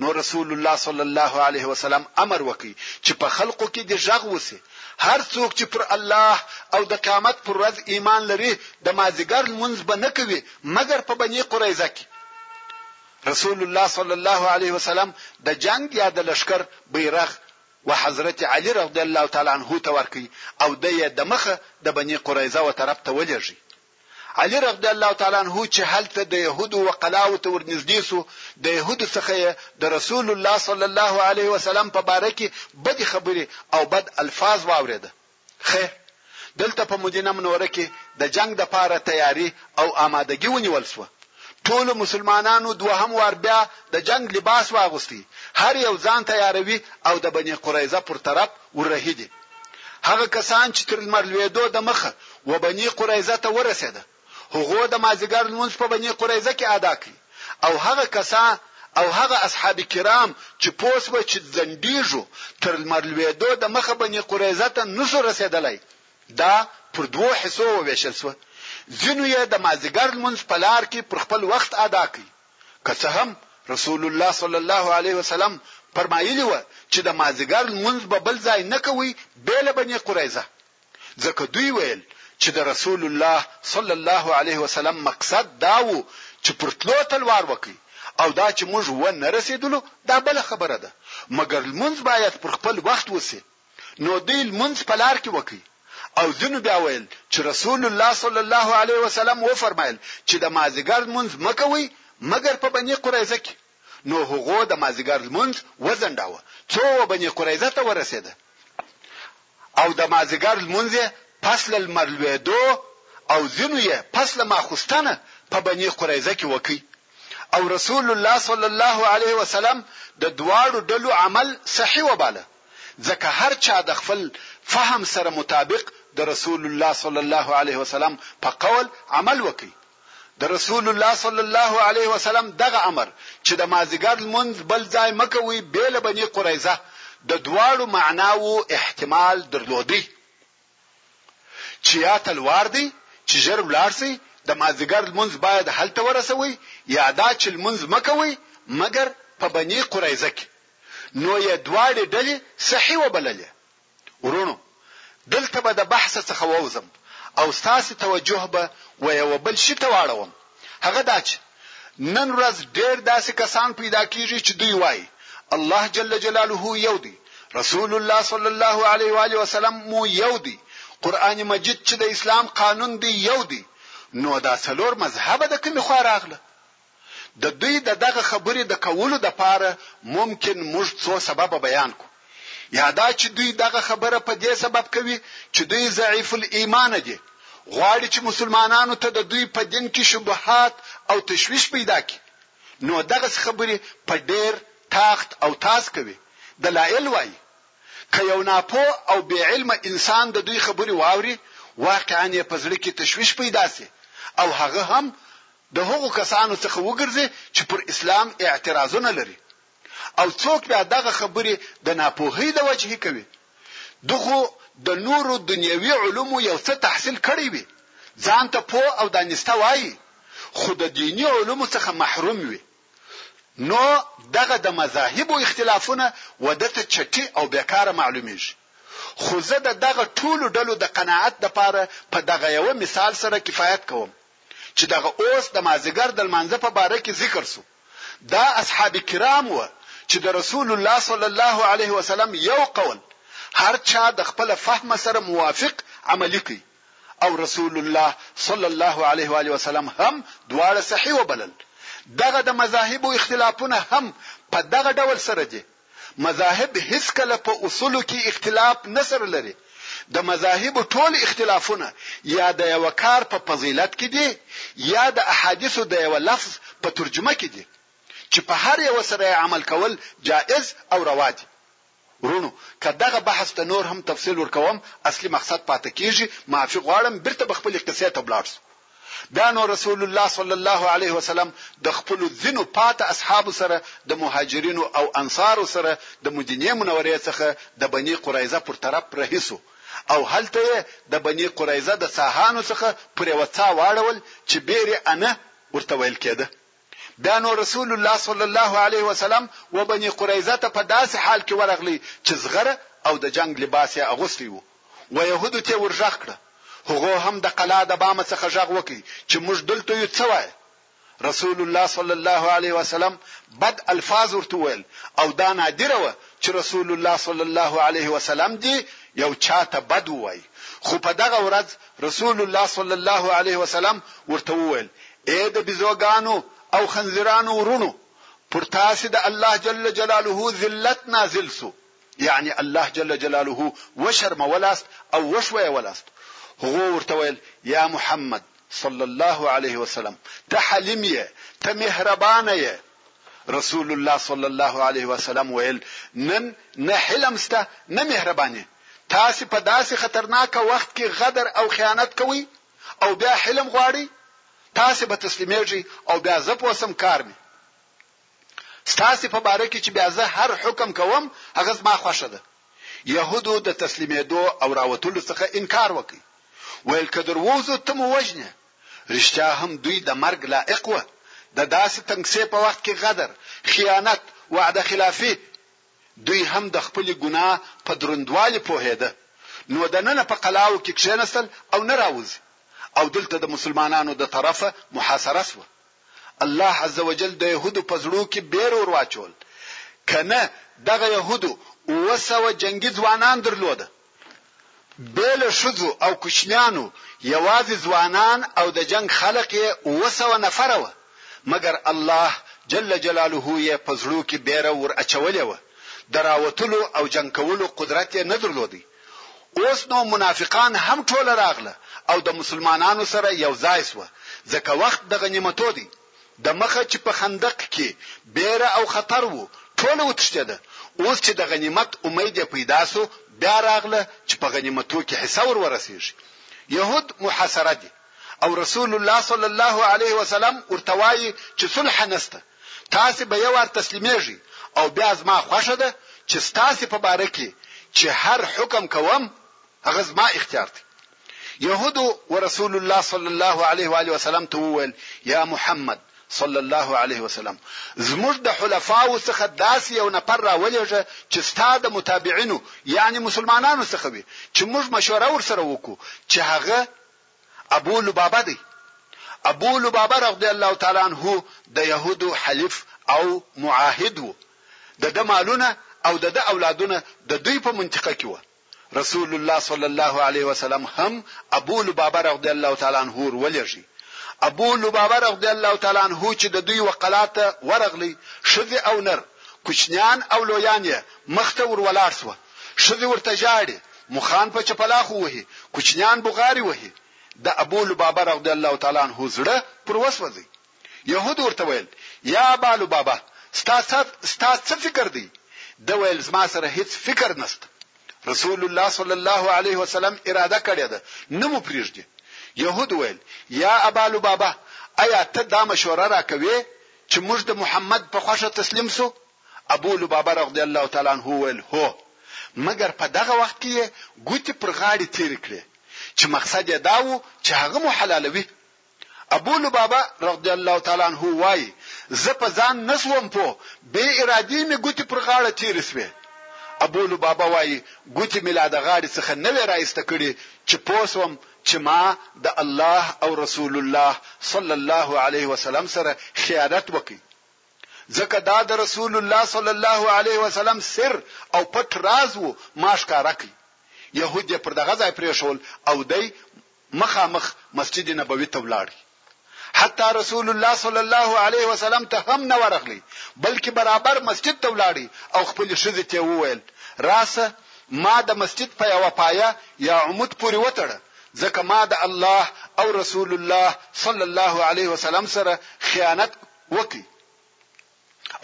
نو رسول الله صلی الله علیه وسلم امر وکړ چې په خلقو کې دې ږغ وسي هر څوک چې پر الله او د قیامت پر ورځ ایمان لري د مازیګر لمونځ به نه کوي مګر په بني قریظه کې رسول الله صلی الله علیه وسلم د جنگ یا د لشکر بیرغ و حضرت علی رضی الله تعالی عنه ته ورکی او د یې د مخه د بنی قریظه و طرف ته ولېږي علی رضی الله تعالی عنه چې هلته د یهودو وقلاو ته ورنږدې شو، د یهودو څخه یې د رسول الله صلی الله علیه وسلم په باره کې بدې خبرې او بد الفاظ واورېده. خیر! دلته په مدینه منوره کې د جنګ دپاره تیاري او آمادګي ونیول شوه. ټولو مسلمانانو دوهم وار بیا د جنګ لباس واغوستی، هر یو ځان تیاروي او د بني قریظه پر طرف ورهي دي. هغه کسان چې تر لمر لوېدو د مخه و بني قریظه ته ورسېده هغو د مازیګر لمونځ په بني قریظه کې ادا کړي او هغه کسا او هغه اصحاب کرام چې پوه سوه چې ځنډېږو تر لمر لوېدو د مخه بني قریظه ته نسو رسېدلی دا پر دوو حصو ووېشل سوه ځینو یې د مازیګر لمونځ په لار کې پر خپل وخت ادا کړي که څه هم رسول الله صلی الله علیه وسلم فرمایلی و چې د مازیګر لمونځ به بل ځای نه کوي بې له بني قریظه ځکه دوی ویل چې د رسول الله صلی الله علیه وسلم مقصد دا و چې پر تلو تلوار وکړي او دا چې موږ و نه رسیدلو دا بل خبره ده مګر لمونځ باید پر خپل وخت وسی نو دوی لمونځ په لار کې وکړ او ځینو بیا ویل چې رسول الله صلی الله علیه وسلم وفرمایل چې د مازیګر لمونځ مه کوئ مګر په بني قریظه کې نو هغو د مازیګر لمونځ وځنډاوه څو و بني قریظه ته ورسېده او د مازیګر لمونځ یې پس له لمر لوېدو او ځینو یې پس له ماخوستنه په بني قریظه کې وکړي او رسول الله صلی الله علیه وسلم د دواړو ډلو عمل صحیح وباله ځکه هر چا د خپل فهم سره مطابق د رسول الله صلی الله علیه وسلم په قول عمل وکړي. د رسول الله صلی الله علیه وسلم دغه امر چې د مازیګر لمونځ بل ځای مه کوئ بې له بني قریظه د دواړو معناوو احتمال درلودی. چې یا تلوار دی چې ژر ولاړ شئ د مازیګر لمونځ باید هلته ورسوئ یا دا چې لمونځ مه کوئ مګر په بني قریظه کې. نو يې دواړې ډلې صحيح وبللې. وروڼو! دلته به د بحث څخه ووځم او ستاسې توجه به و يوه بل شي ته واړوم، هغه دا چې نن ورځ ډېر داسې کسان پيدا کېږي چې دوی وايي، الله جل جلاله يو دی، رسول الله صلی الله عليه وآله وسلم مو يو دی، قرآن مجيد چې د اسلام قانون دی يو دی، نو دا څلور مذهبه د کومې خوا راغله؟ د دوی د دغه خبرې د کولو دپاره ممکن موږ څو سببه بیان کړو، یا دا چې دوی دغه خبره په دې سبب کوي چې دوی ضعیف الایمانه دي، غواړي چې مسلمانانو ته د دوی په دین کې شبهات او تشویش پیدا کړي، نو دغسې خبرې په ډېر تاخت او تاز کوي، دلایل وایي، که یو ناپوه او بې علمه انسان د دوی خبرې واوري، واقعاً یې په زړه کې تشویش پیدا شي او هغه هم د هغو کسانو څخه وګرځي چې پر اسلام اعتراضونه لري او څوک بیا دغه خبرې د ناپوهۍ له وجهې کوي. دغو د نورو دنیوي علومو یو څه تحصیل کړی وي، ځان ته پوه او دانسته وايي، خو د دیني علومو څخه محروم وي، نو دغه د مذاهبو اختلافونه و ده ته چټي او بېکاره معلومېږي. خو زه د دغه ټولو ډلو د قناعت لپاره په دغه یوه مثال سره کفایت کوم. چې دغه اوس د مازیګر د لمانځه په باره کې ذکر شو دا اصحاب کرام وه چې د رسول الله صلی الله علیه وسلم یو قول هر چا د خپل فهم سره موافق عملی کوي او رسول الله صلی الله علیه و علیه وسلم هم دواړه صحیح وبلل دغه د مذاهب اختلافونه هم په دغه ډول سره دي مذاهب هیڅکله په اصولو کې اختلاف نه سره لري، د مذاهبو ټول اختلافونه یا د یوه کار په فضیلت کې دي یا د احادیثو د یوه لفظ په ترجمه کې دي چې په هر یوه سره یې عمل کول جائز او روا دي. وروڼو که دغه بحث ته نور هم تفصیل ورکوم اصلي مقصد پاته کیږي معافي غواړم بیرته به خپلې قصې ته ولاړ شو. بیا نو رسول الله صلی الله علیه وسلم د خپلو ځینو پاته اصحابو سره د مهاجرینو او انصارو سره د مدینې منورې څخه د بني قریظه پر طرف رهي سو او هلته یې د بني قریظه د څاهانو څخه پر یوه څاه واړول چې بیر انه ورته ویل کېده بیا نو رسول الله صلی الله علیه وسلم و بنی قریظه ته په داسې حال کې ورغلی چې زغره او د جنګ لباس یې اغوستی و و یهودو تې ور ږغ کړه هغو هم د قلا د بامه څخه ږغ وکړي چې موږ دلته یو څه وایه رسول الله صلی الله علیه وسلم بد الفاظ ورته ویل او دا نادره و چې رسول الله صلی الله علیه وسلم دی یو چاته بد وای خو په دغه ورځ رسول الله صلی الله علیه وسلم ورته وویل اې د بیزوګانو او خنزیرانو ورونو! پر تاسې د الله جل جلاله ذلت نازل شو، یعنې الله جل جلاله وشرمولاست او وښویولاست، هغو ورته ویل، یا محمد صلی الله علیه وسلم! ته حلیم یې، ته مهربانه یې. رسول الله صلی الله علیه وسلم ویل، نن نه حلم شته نه مهرباني، تاسې په داسې خطرناک وخت کې غدر او خیانت کوئ، او بیا حلم غواړی تاسو به تسلیمیږي او بیا زه پوسم کار می ستاسو په باره کې چې بیا زه هر حکم کوم هغه زما خوښه ده يهودو د تسلیمېدو او راوتلو څخه انکار وکړي ویل که درووزو ته مو وژنه رښتیا هم دوی د مرګ لائق و د داسې تنګسې په وخت کې غدر خیانت وعده خلافي دوی هم د خپلې ګناه په دروندوالي پوهېده نو د ننه په قلاوو کې کښېنستل او نه راوځي او دلته د مسلمانانو د طرفه محاصره شوه الله عز وجل د یهودو په زړو کې بیر ور واچول که نه دغه یهودو اووه سوه جنګي ځوانان درلوده بې له ښځو او کوچنیانو یوازې ځوانان او د جنګ خلق یې اووه سوه نفره وه، مګر الله جل جلاله یې په زړو کې بېره ور اچولې وه، د راوتلو او جنګ کولو قدرت یې نه درلود. اوس نو منافقان هم ټوله راغله او د مسلمانانو سره یو ځای شوه، ځکه وخت د غنیمتو دی. د مخه چې په خندق کې بېره او خطر وو، ټوله وتښتېده، اوس چې د غنیمت امید یې پیدا شو، بیا راغله چې په غنیمتو کې حصه ور ورسېږي. یهود محاصره دي او رسول الله صلی الله علیه وسلم ورته وايي چې صلح نشته، تاسې به یې وار تسلیمېږئ او بیا زما خوښه ده چې ستاسې په باره کې چې هر حکم کوم، هغه زما اختیار دی. یهودو ورسول الله صلی الله علیه و آله وسلم ته وویل یا محمد صلی الله علیه وسلم زموږ د حلفاو څخه داسې یو نفر راولېږه چې ستا د متابعینو یعنی مسلمانانو څخه وي چې موږ مشوره ورسره وکړو چې هغه ابو لبابه دی ابو لبابه رضی الله تعالی عنه د يهودو حلف او معاهد وو د د مالونه او د د اولادونه د دوی په منطقه کې وو رسول الله صلی الله علیه وسلم هم ابو لبابه رضی الله تعالی عنه ورولېږي ابو لبابه رضی الله تعالی عنه چې د دوی وقلاته ورغلی شذ او نر کوچنیان او لویان یې مخته ورولاړ سو شذ ورته جاړي مخان په چپلاخ وهي کوچنیان بغاري وهي د ابو لبابه رضی الله تعالی عنه زړه پر وسوځي یهود ورته ویل، یا ابا لبابه! ستا ستا څه فکر دی؟ ده ویل، زما سره هیڅ فکر نشته. رسول الله صلی الله علیه وسلم اراده کړې ده، نه مو پرېږدي. یهود ویل، یا ابا لبابه! ایا ته دا مشوره راکوې چې موږ د محمد په خوښه تسلیم شو؟ ابو لبابه رضی الله تعالی عنه وویل، هو! مګر په دغه وخت کې یې ګوتې پر غاړې تېرې کړې چې مقصد یې دا و چې هغه مو حلالوي. ابو لبابه رضی الله تعالی عنه وايي، زه په ځان نه شوم پوه، بې ارادې مې ګوتې پر غاړه تېرې شوې. ابو لبابه وايي، ګوتې مې لا د غاړې څخه نه وې را ایسته کړې چې پوه شوم چې ما د الله او رسول الله صلی الله علیه وسلم سره خیانت وکړ، ځکه دا د رسول الله صلی الله علیه وسلم سر او پټ راز و ما ښکاره کړ. یهود یې پر دغه ځای پرېښول او دی مخامخ مسجد نبوي ته ولاړ حتی رسول الله صلی الله علیه وسلم ته هم نه ورغلی بلکې برابر مسجد ته ولاړ او خپل ښځې ته وویل راسه ما د مسجد په یو پایه یا عمود پورې وتړه ځکه ما د الله او رسول الله صلی الله علیه وسلم سره خیانت وکړي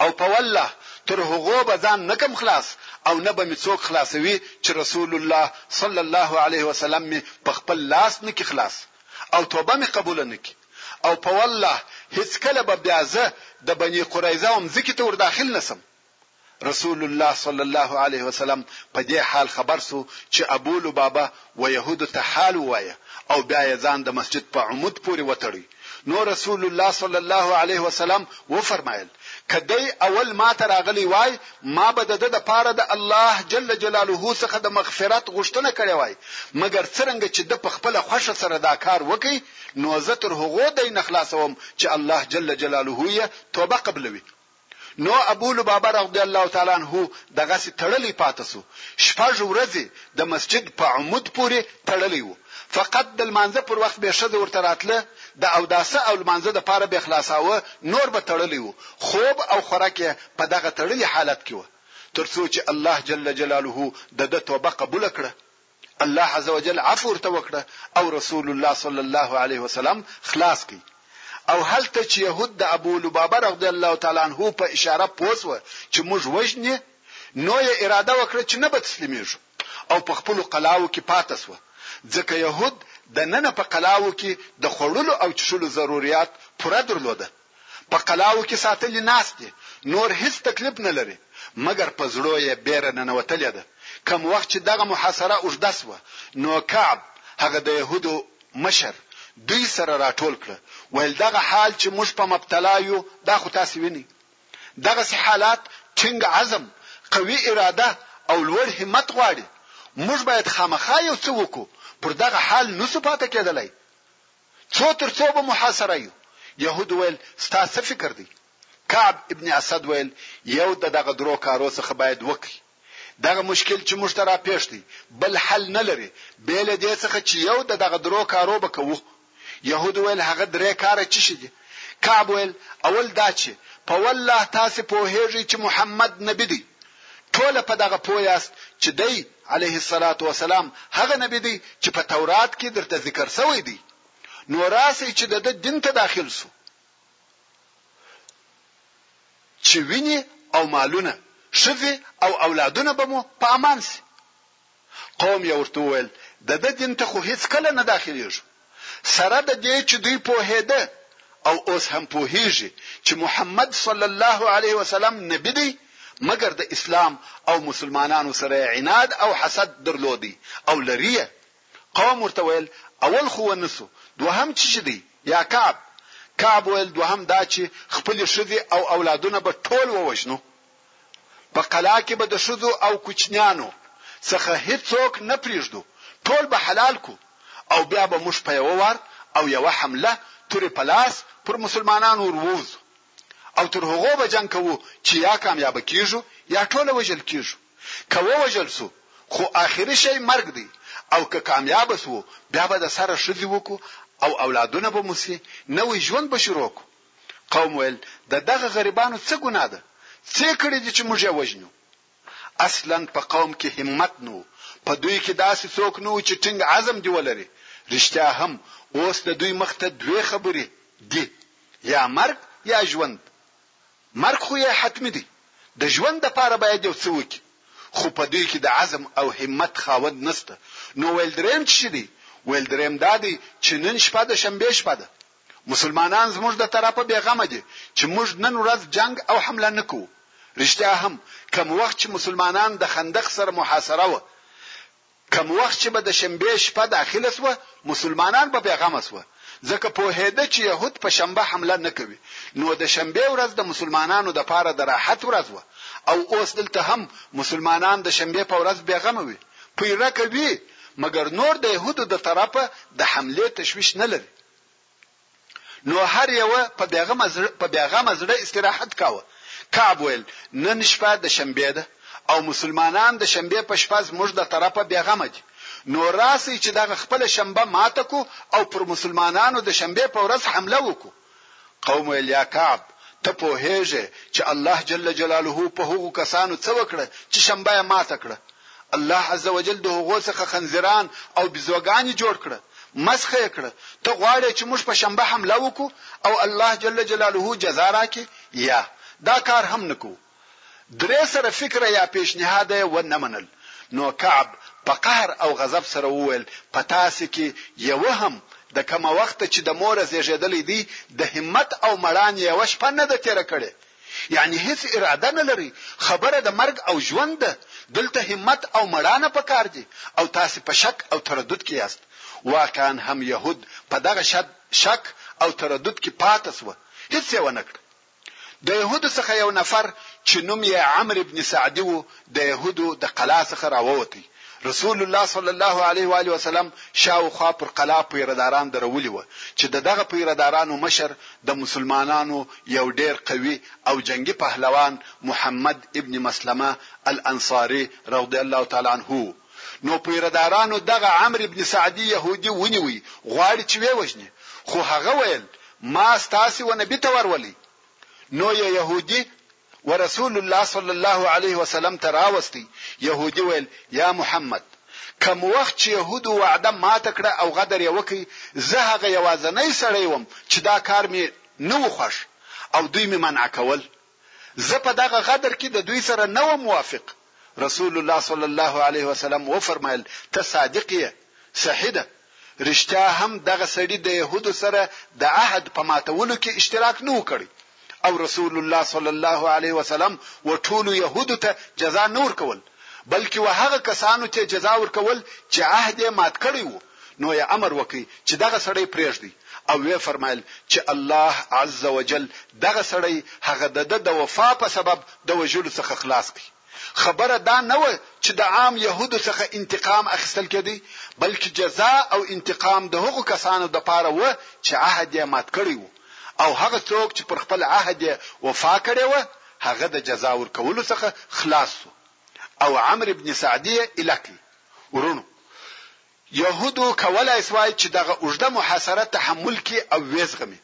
او په والله تر هغو به ځان نه کم خلاص او نه به مې څوک خلاصوي چې رسول الله صلی الله علیه وسلم مې په خپل لاس نه کړي خلاص او توبه مې قبوله نه کړي او په والله هیڅکله به بیا زه د بني قریظه مځکې ته ورداخل نه شم رسول الله صلی الله علیه وسلم په دې حال خبر سو چې ابو لبابه و يهودو ته حال وایه او بیا یې ځان د مسجد په عمود پورې وتړي نو رسول الله صلی الله علیه وسلم و فرمایل کدی اول ما ته راغلی وای ما به د د پاره د الله جل جلاله څخه د مغفرت غوښتنه کړې وای مګر څرنګه چې د خپل خوښه سره دا کار وکي نو زه تر هغه د نه خلاصوم چې الله جل جلاله یې توبه قبلوي نو ابو لبابه رضی الله تعالی عنه دغسې تړلی پاته شو، شپږ ورځې د مسجد په عمود پورې تړلی و، فقط د لمانځه پر وخت به ښځه ورته راتله، د اوداسه او لمانځه لپاره به خلاصاوه، نور به تړلی و، خوب او خورک یې په دغه تړلي حالت کې و، تر څو چې الله جل جلاله د ده توبه قبوله کړه. الله عز وجل عفو ورته وکړه او رسول الله صلی الله علیه وسلم خلاص کړي او هلته چې يهود د ابو لبابه رضی الله تعالی عنه په اشاره پوسوه چې موږ وژنې نو یې اراده وکړه چې نه به تسلیمېږو او په خپل قلاو کې پاتې سو ځکه يهود د نن په قلاو کې د خړلو او چشلو ضرورت پوره درلوده په قلاوو کې ساتلي ناست دي، نور هیڅ تکلیف نه لري، مګر په زړو یې بیره ننوتلې ده، کوم وخت چې دغه محاصره اوږده شوه، نو کعب، هغه د یهودو مشر، دوی سره راټول کړه، ویل دغه حال چې موږ په مبتلا یو دا خو تاسې وینئ، دغسې حالات ټینګ عزم، قوي اراده او لوړ همت غواړي، موږ باید خامخا یو څه وکړو، پر دغه حال نشو پاته کیدلای، څو تر څو به محاصره یو؟ یهود ویل، ستا څه فکر دی؟ کعب ابن اسد ویل، یو د دغه درو کارو څخه باید وکړي. دغه مشکل چې موږ ته راپېښ دی، بل حل نه لري بې له دې څخه چې یو د دغه درو کارو به کوو. یهود ویل، هغه درې کاره چه شي دي؟ کعب ویل، اول دا چې په والله تاسې پوهېږئ چې محمد نبي دی، ټوله په دغه پوه یاست چې دی، علیه الصلوة والسلام، هغه نبي دی چې په تورات کې درته ذکر شوی دی، نو راسئ چې د ده دین ته داخل شو، چې وینې او مالونه، ښځې او اولادونه به مو په امان شي. قوم یې ورته وویل، د ده دین ته خو هېڅکله نه داخلېږو، سره د دې چې دوی پوهېده او اوس هم پوهېږي چې محمد صلی الله علیه وسلم نبي دی، مګر د اسلام او مسلمانانو سره یې عناد او حسد درلود او لري یې. قوم ورته ویل، اول خو ونه شو، دوهم څه شي دی، یا کعب؟ کعب ویل، دوهم دا چې خپلې ښځې او اولادونه به ټول ووژنو. په قلا کې به د ښځو او کوچنیانو څخه هیڅوک نه پریږدو، ټول به حلال کو او بیا به موږ په یوه وار او یوه حمله تورې په لاس پر مسلمانانو ور ووځو او تر هغو به جنګ کوو چې یا کامیابه کیږو یا ټوله وژل کیږو، که ووژل شو خو آخري شی مرګ دی او که کامیابه شوو بیا به د سره ښځې وکړو او اولادونه به مو شي، نوی ژوند به شروع کړو. قوم ویل د دغه غریبانو څه ګناه ده څۀ کړي دي چې موږ یې وژنو اصلا په قوم کې همت نه وو په دوی کې داسې څوک نه وو چې ټینګ عزم دې ولري رښتیا هم اوس د دوی مخ ته دوې خبرې دي یا مرګ یا ژوند مرګ خو یې حتمي دی د ژوند لپاره باید یو څه وکړي خو په دوی کې د عزم او همت خاوند نشته نو ویل دریم څه شي دی ویل دریم دا دی چې نن شپه د شنبې شپه ده مسلمانان زموږ د طرفه بې غمه دي چې موږ نن ورځ جنګ او حمله نه کوو. رښتیا هم کوم وخت چې مسلمانان د خندق سره محاصره وه، کوم وخت چې به د شنبې شپه داخله شوه، مسلمانان به بې غمه شوه، ځکه پوهېده چې یهود په شنبه حمله نه کوي، نو د شنبې ورځ د مسلمانانو لپاره د راحت ورځ وه او اوس دلته هم مسلمانان د شنبې په ورځ بې غمه وي، پیره کوي، مګر نور د یهودو د طرفه د حملې تشویش نه لري. نو هر یوه په بیغمه زړه په بیغمه زړه استراحت کاوه کعب ویل نن شپه د شنبه ده او مسلمانان د شنبه په شپه زموږ د طرفه بیغمه دي نو راسي چې دغه خپل شنبه ماته کو او پر مسلمانانو د شنبه په ورځ حمله وکړو قوم ویل، یا کعب! ته پوهېږې چې الله جل جلاله په هغو کسانو څه وکړه چې شنبه یې ماته کړه؟ الله عز وجل د هغو څخه خنزیران او بیزوګانې جوړ کړه، مسخه یې کړه، ته غواړې چې موږ په شنبه حمله وکړو او الله جل جلاله جزا راکړي؟ یا، دا کار هم نه کوو. درې سره فکره یا پیشنهاده یې و نه منل نو کعب په قهر او غضب سره وویل، په تاسې کې یوه هم د کومه وخته چې د موره زیږیدلی دی د همت او مړانې یوه شپه نه ده تیره کړې یعنی هیڅ اراده نه لرئ خبره د مرګ او ژوند ده دلته همت او مړانه په کار دي او تاسې په شک او تردد کې یاست واقعا هم یهود په دغه شک او تردد کې پاتې سوه هیڅ یې ونه کړ د یهودو څخه یو نفر چي نوم یې عمرو بن سعدي وو د یهودو د قلا څخه راووتی، رسول الله صلی الله علیه و آله وسلم شا و خوا پر قلا پیره داران درولي وه چي د دغه پیره دارانو مشر د مسلمانانو یو ډېر قوي او جنګي پهلوان محمد ابن مسلمه الانصاري رضی الله تعالی عنه وو. نو پيردارانو دغه عمرو بن سعدي يهودي ونيوی غواړي چې وې وژني خو هغه ويل ما ستاسې و نبي ته ورولي نو يې يهودي ورسول الله صلی الله علیه وسلم ته راوستی يهودي ویل یا محمد کم وخت چې يهودو وعده ماته کړه او غدر یې وکړي زه هغه یوازنی سړی وم چې دا کار مې نه وخښ او دوی مې منع کول زه په دغه غدر کې د دوی سره نه وم موافق. رسول الله صلی الله علیه وسلم وفرمایل، ته صادق یې، صحیح ده. رښتیا هم دغه سړي د یهودو سره د عهد په ماتولو کې اشتراک نه و کړی او رسول الله صلی الله علیه وسلم و ټولو یهودو ته جزا نه ورکول بلکې و هغه کسانو ته جزا ورکول چې عهد یې مات کړی وو نو يې امر وکړ چې دغه سړی پرېږدي او ويې فرمايل چې الله عز وجل دغه سړی هغه د ده د وفا په سبب د وژلو څخه خلاص کړ. خبره دا نه وه چې د عام يهودو څخه انتقام اخيستل کېده، بلکې جزا او انتقام د هغو کسانو دپاره وه چې عهد يې مات کړی و او هغه څوک چې پر خپل عهد يې وفا کړې وه، هغه د جزا ورکولو څخه خلاص شو. او عمرو بن سعدي اله کړي. وروڼو! یهودو کولای شوای چې دغه اوږده محاصره تحمل کړي او ویې زغمي،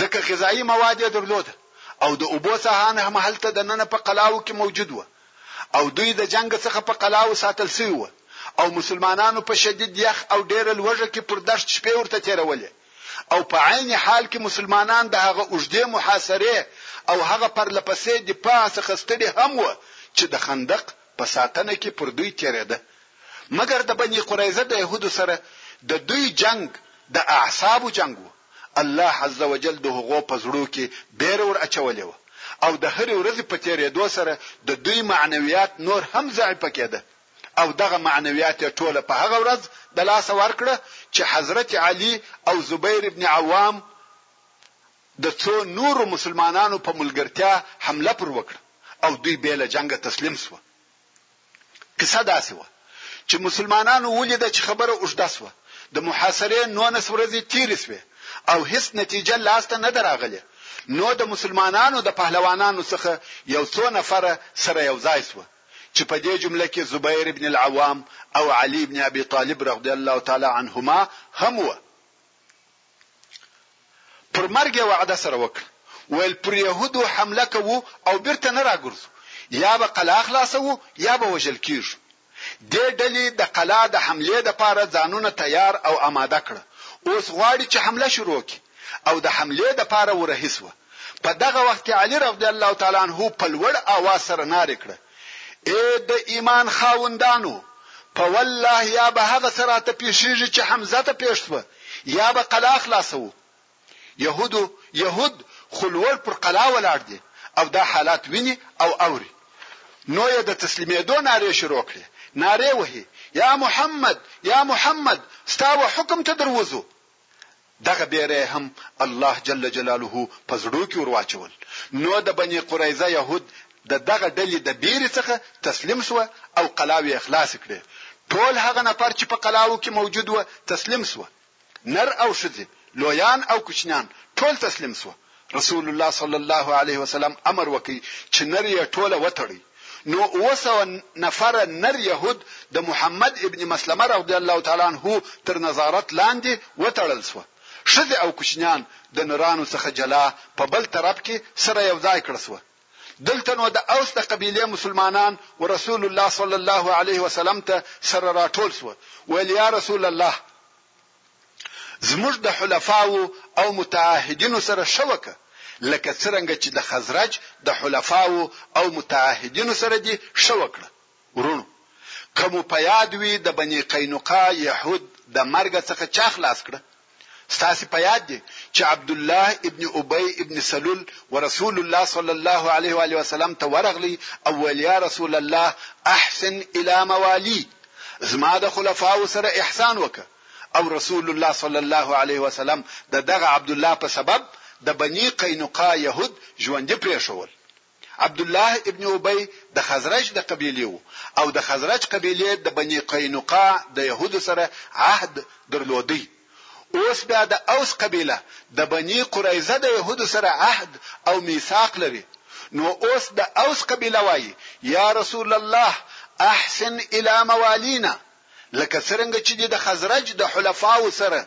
ځکه غذايي مواد یې درلودل او د اوبو ساحان هم هلته دننه په قلاوو کې موجود وه او دوی د جنګ څخه په قلاوو ساتل شوي وه او مسلمانانو په شدید یخ او ډېره لوږه کې پر دښت شپې ورته تېرولې. او په عین حال کې مسلمانان د هغه اوږدې محاصرې او هغه پرله پسې دفاع څخه ستړي هم وه چې د خندق په ساتنه کې پر دوی تېرېده مګر د بني قریظه د یهودو سره د دوی جنګ د اعصابو جنګ و الله عز وجل د هغو په زړو کې بیره ور اچولې وه او د هرې ورځې په تیریدو سره د دوی معنویات نور هم ضعیفه کېده او دغه معنویات یې ټوله په هغه ورځ د لاسه ورکړه چې حضرت علي او زبیر بن عوام د څو نورو مسلمانانو په ملګرتیا حمله پر وکړه او دوی به له جنگ تسلیم شو قصه داسې و چې مسلمانانو ولید چې خبره اوږده شوه د محاصرې 19 ورځې تیرې شوې او هیڅ نتیجه لاسته نه دراغله نو د مسلمانانو د پهلوانانو څخه یو څو نفره سره یو ځای شو چې په دې جمله کې زبیر بن العوام او علی بن ابي طالب رضی الله تعالی عنهما هم وه. پر مرګ یې وعده سره وکړه ویل پر یهودو حمله کوو او بیرته نه راګرځو یا به قلا خلاصوو یا به وژل کیږو دې ډلې د قلا د حملې لپاره ځانونه تیار او آماده کړه اوس غواړي چې حمله شروع کړي او د حملې لپاره ورهیسوه په دغه وخت کې علي رضی الله تعالی عنه په لوړ اواز سره نارې کړه اے د ایمان خاوندانو په والله یا به هغه څه راته پیښیږي چې حمزه ته پیښ شوه یا به قلا خلاصو یهودو یهود خلوړ پر قلا ولاړ دي او دا حالات ویني او اوري نو یې د تسلیمېدو نارې شروع کړې نارې وهي یا محمد یا محمد ستا و حکم ته دروځو دغه بېره يې هم الله جل جلاله په زړو کې ور واچول، نو د بني قريظه يهود د دغه ډلې د بېرې څخه تسليم شوه او قلاوې يې خلاصې کړې، ټول هغه نفر چې په قلاوو کې موجود وه تسليم شوه، نر او ښځې، لويان او کوچنيان ټول تسليم شوه، رسول الله صلی الله علیه وسلم امر وکړ چې نر یې ټوله وتړي نو اوسه نفر نر يهود د محمد ابن مسلمه رضی الله تعالی عنه تر نظارت لاندې وتړل شو شذ او کوچنیان د نرانو څخه جلا په بل طرف کې سره یو ځای کړ شو دلته نو د اوس د قبيله مسلمانان او رسول الله صلی الله علیه وسلم ته سره راټول شو ویل یا رسول الله زموږ د حلفاو او متعاهدینو سره ښه وکه لکه څرنګه چې د خزرج د حلفاو او متعاهدینو سره دې ښه وکړه ورونو که مو په یاد وي د بني قینقا یهود د مرګ څخه چا خلاص کړه ستاسو په یاد دي چې عبد الله ابن ابي ابن سلول ورسول الله صلی الله علیه و علیه وسلم ته ورغلی او ویل یا رسول الله احسن الى موالي زما د خلفاوو سره احسان وکه او رسول الله صلی الله علیه وسلم د دغه عبدالله په سبب د بنی قینقاع یهود ژوندي پرېښول عبدالله ابن ابی د خزرج د قبیلې وو او د خزرج قبیلې د بنی قینقاع د یهودو سره عهد درلودی اوس بیا د اوس قبیله د بنی قریظه د یهودو سره عهد او میثاق لري نو اوس د اوس قبیله وایي یا رسول الله احسن الی موالینا لکه څرنګه چې دې د خزرج د حلفاو سره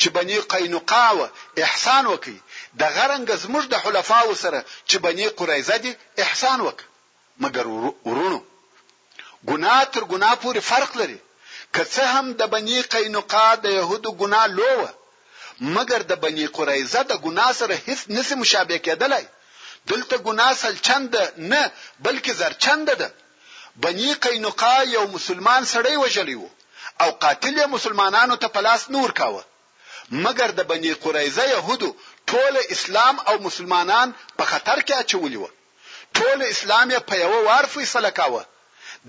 چې بنی قینقاع و احسان وکي د غرنګ زموږ د حلفاو سره چې بنی قریظه دي احسان وک مګر وروڼو! ګناه تر ګناه پورې فرق لري، که څه هم د بني قینقاع د یهودو ګناه لو وه، مګر د بني قریظه د ګناه سره هیڅ نه شي مشابه کېدلای، دلته ګناه سل چنده نه، بلکې زر چنده ده، بني قینقاع یو مسلمان سړی وژلی و او قاتل یې مسلمانانو ته په لاس نه ورکاوه، مګر د بني قریظه یهودو ټوله اسلام او مسلمانان په خطر کې اچولي وه. ټول اسلام یې په یوه وار فیصله کاوه،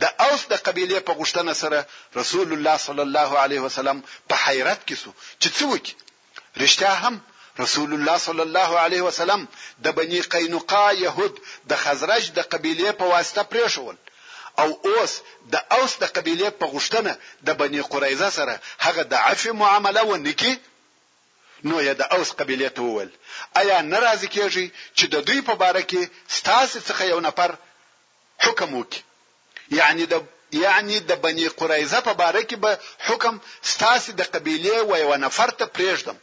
د اوس د قبیلې په غوښتنه سره رسول الله صلی الله علیه وسلم په حیرت کې شو چې څه وکړي، رښتیا هم رسول الله صلی الله علیه وسلم د بني قینقاع یهود د خزرج د قبیلې په واسطه پرېښول او اوس د اوس د قبیلې په غوښتنه د بني قریظه سره هغه د عفوې معامله ونه کړي؟ نو یې د اوس قبیلې ته وویل، ایا نه راضي کېږئ چې د دوی په باره کې ستاسې څخه یو نفر حکم وکړي؟ یعنې د یعنې د بني قریظه په باره کې به حکم ستاسې د قبیلې و یوه نفر ته پرېږدم.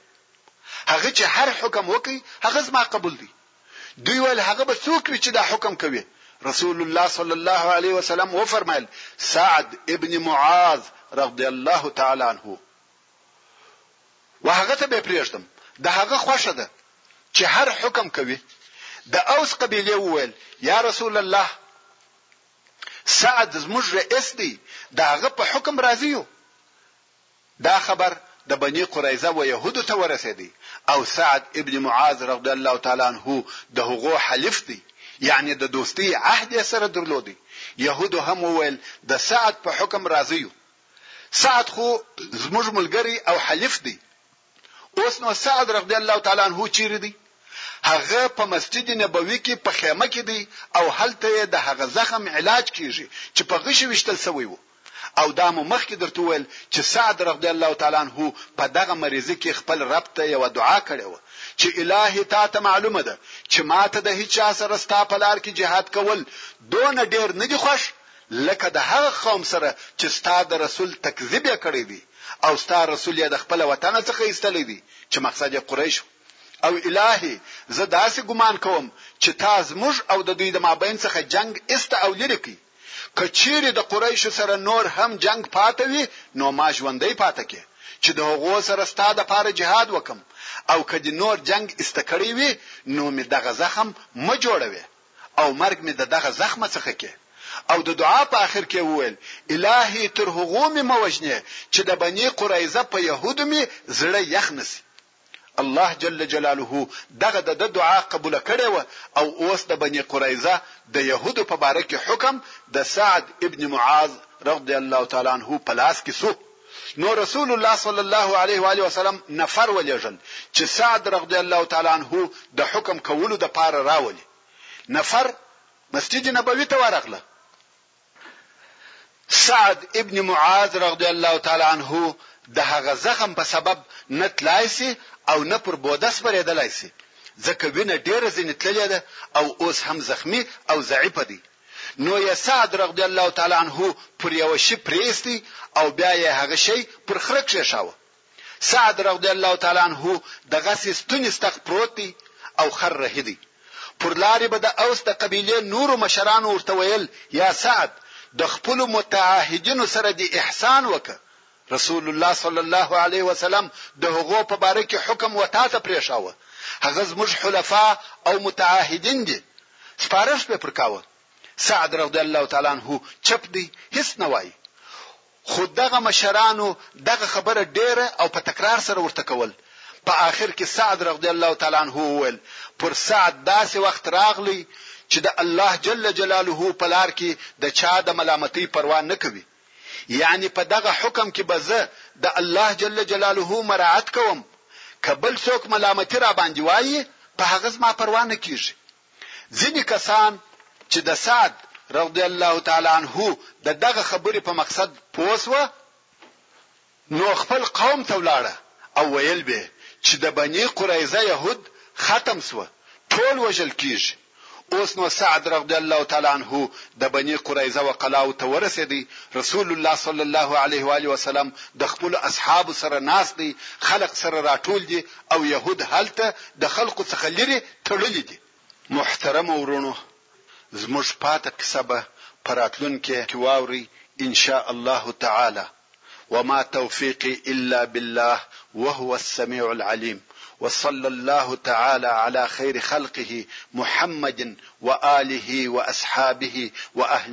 هغه چې هر حکم وکړي هغه زما قبول دی. دوی ویل، هغه به څوک وي چې دا حکم کوي؟ رسول الله صلی الله علیه وسلم وفرمایل، سعد ابن معاذ رضی الله تعالی عنه. و هغه ته به پرېږدم د هغه خوښه ده چې هر حکم کوي د اوس قبيله وویل یا رسول الله سعد زموږ رئیس دی د هغه په حکم راضی یو دا خبر د بنی قریظه و يهودو ته ورسېدی او سعد ابن معاذ رضی الله تعالی عنه د هغو حلف دی یعنی د دوستی عهد سره درلودی يهودو هم وویل د سعد په حکم راضی یو سعد خو زموږ ملګری او حلیف دی. اوس نو سعد رضی الله تعالی عنه چیرې دی؟ هغه په مسجد نبوي کې په خیمه کې دی او هلته یې د هغه زخم علاج کیږي چې په غشي وشتل شوی وو. او دا مو مخکې درته ویل چې سعد رضی الله تعالی عنه په دغه مریضي کې خپل رب ته یو دعا کړې و چې الهي تا ته معلومه ده چې ماته د هیچا سره ستا په لار کې جهاد کول دون ډیر نه دی خوښ لکه د هغه قوم سره چې ستا د رسول تکذیب یې کړی دی او ستا رسول یې د خپله وطنه څخه ایستلی دی چې مقصد یې قریش و او الهي زه داسې ګمان کوم چې تا زموږ او د دوی د مابین څخه جنګ ایسته او لرې کړي که چیرې د قریشو سره نور هم جنګ پاته وي نو ما ژوندی پاته کې چې د هغو سره ستا د پاره جهاد وکم او که دې نور جنگ ایسته کړی وي نو مې دغه زخم مه جوړوي او مرګ مې د دغه زخمه څخه کې او د دعا په اخر کې وویل، الهي تر هغو مې مه وژنې چې د بني قریظه په یهودو مې زړه یخ نه شي. الله جل جلاله دغه د ده دعا قبوله کړې وه او اوس د بني قریظه د یهودو په باره کې حکم د سعد ابن معاذ رضی الله تعالی عنه په لاس کې شو. نو رسول الله صلی الله علیه و آله وسلم نفر ولېږل چې سعد رضی الله تعالی عنه د حکم کولو د پاره راولي نفر مسجد نبوي ته ورغله سعد ابن معاذ رضی الله تعالی عنه د هغه زخم په سبب نه تلای سي او نه پر بوده سپرېدلای سي ځکه وینه ډېره ځینې تللې ده او اوس هم زخمی او ضعیف دی نو یې سعد رضی الله تعالی عنه پر یوه شي پرېستی او بیا یې هغه شی پر خره کښېښاوه. سعد رضی الله تعالی عنه دغسې ستونی ستغ پروت دی او خر رهي دی. پر لارې به د اوس د قبیلې نورو مشرانو ورته ویل، یا سعد! د خپلو متعاهدینو سره دې احسان وکړه، رسول الله صلی الله علیه وسلم د هغو په باره کې حکم و تاته پرېښاوه، هغه زموږ حلفاء او متعاهدین دي، سپارښت به پر کاوه. سعد رضی الله تعالی عنه چپ دی هیڅ نه وایي. خو دغه مشرانو دغه خبره ډیره او په تکرار سره ورته کول. په آخر کې سعد رضی الله تعالی عنه وویل، پر سعد داسې وخت راغلی چې د الله جل جلاله په لار کې د چا د ملامتۍ پروا نه کوي. یعنې په دغه حکم کې به زه د الله جل جلاله مراعت کوم، که بل څوک ملامتي راباندې وايي په هغه زما پروا نه کېږي. ځینې کسان چې د سعد رضی الله تعالی عنه د دغه خبرې په مقصد پوه شوه، نو خپل قوم ته ولاړه او ویل به چې د بنی قریظه یهود ختم شوه، ټول وژل کیږي. اوس نو سعد رضی الله تعالی عنه د بنی قریظه و قلاوو ته ورسیدی، رسول الله صلی الله علیه و آله وسلم د خپلو اصحابو سره ناست دی، خلق سره راټول دي او یهود هلته د خلقو څخه لیرې تړلي دي. محترمو وروڼو زموږ پاته قصه به په راتلونکې کې واورئ ان شاء الله تعالی. وما توفيقي الا بالله وهو السميع العليم وصلى الله تعالى على خير خلقه محمد واله واصحابه واهل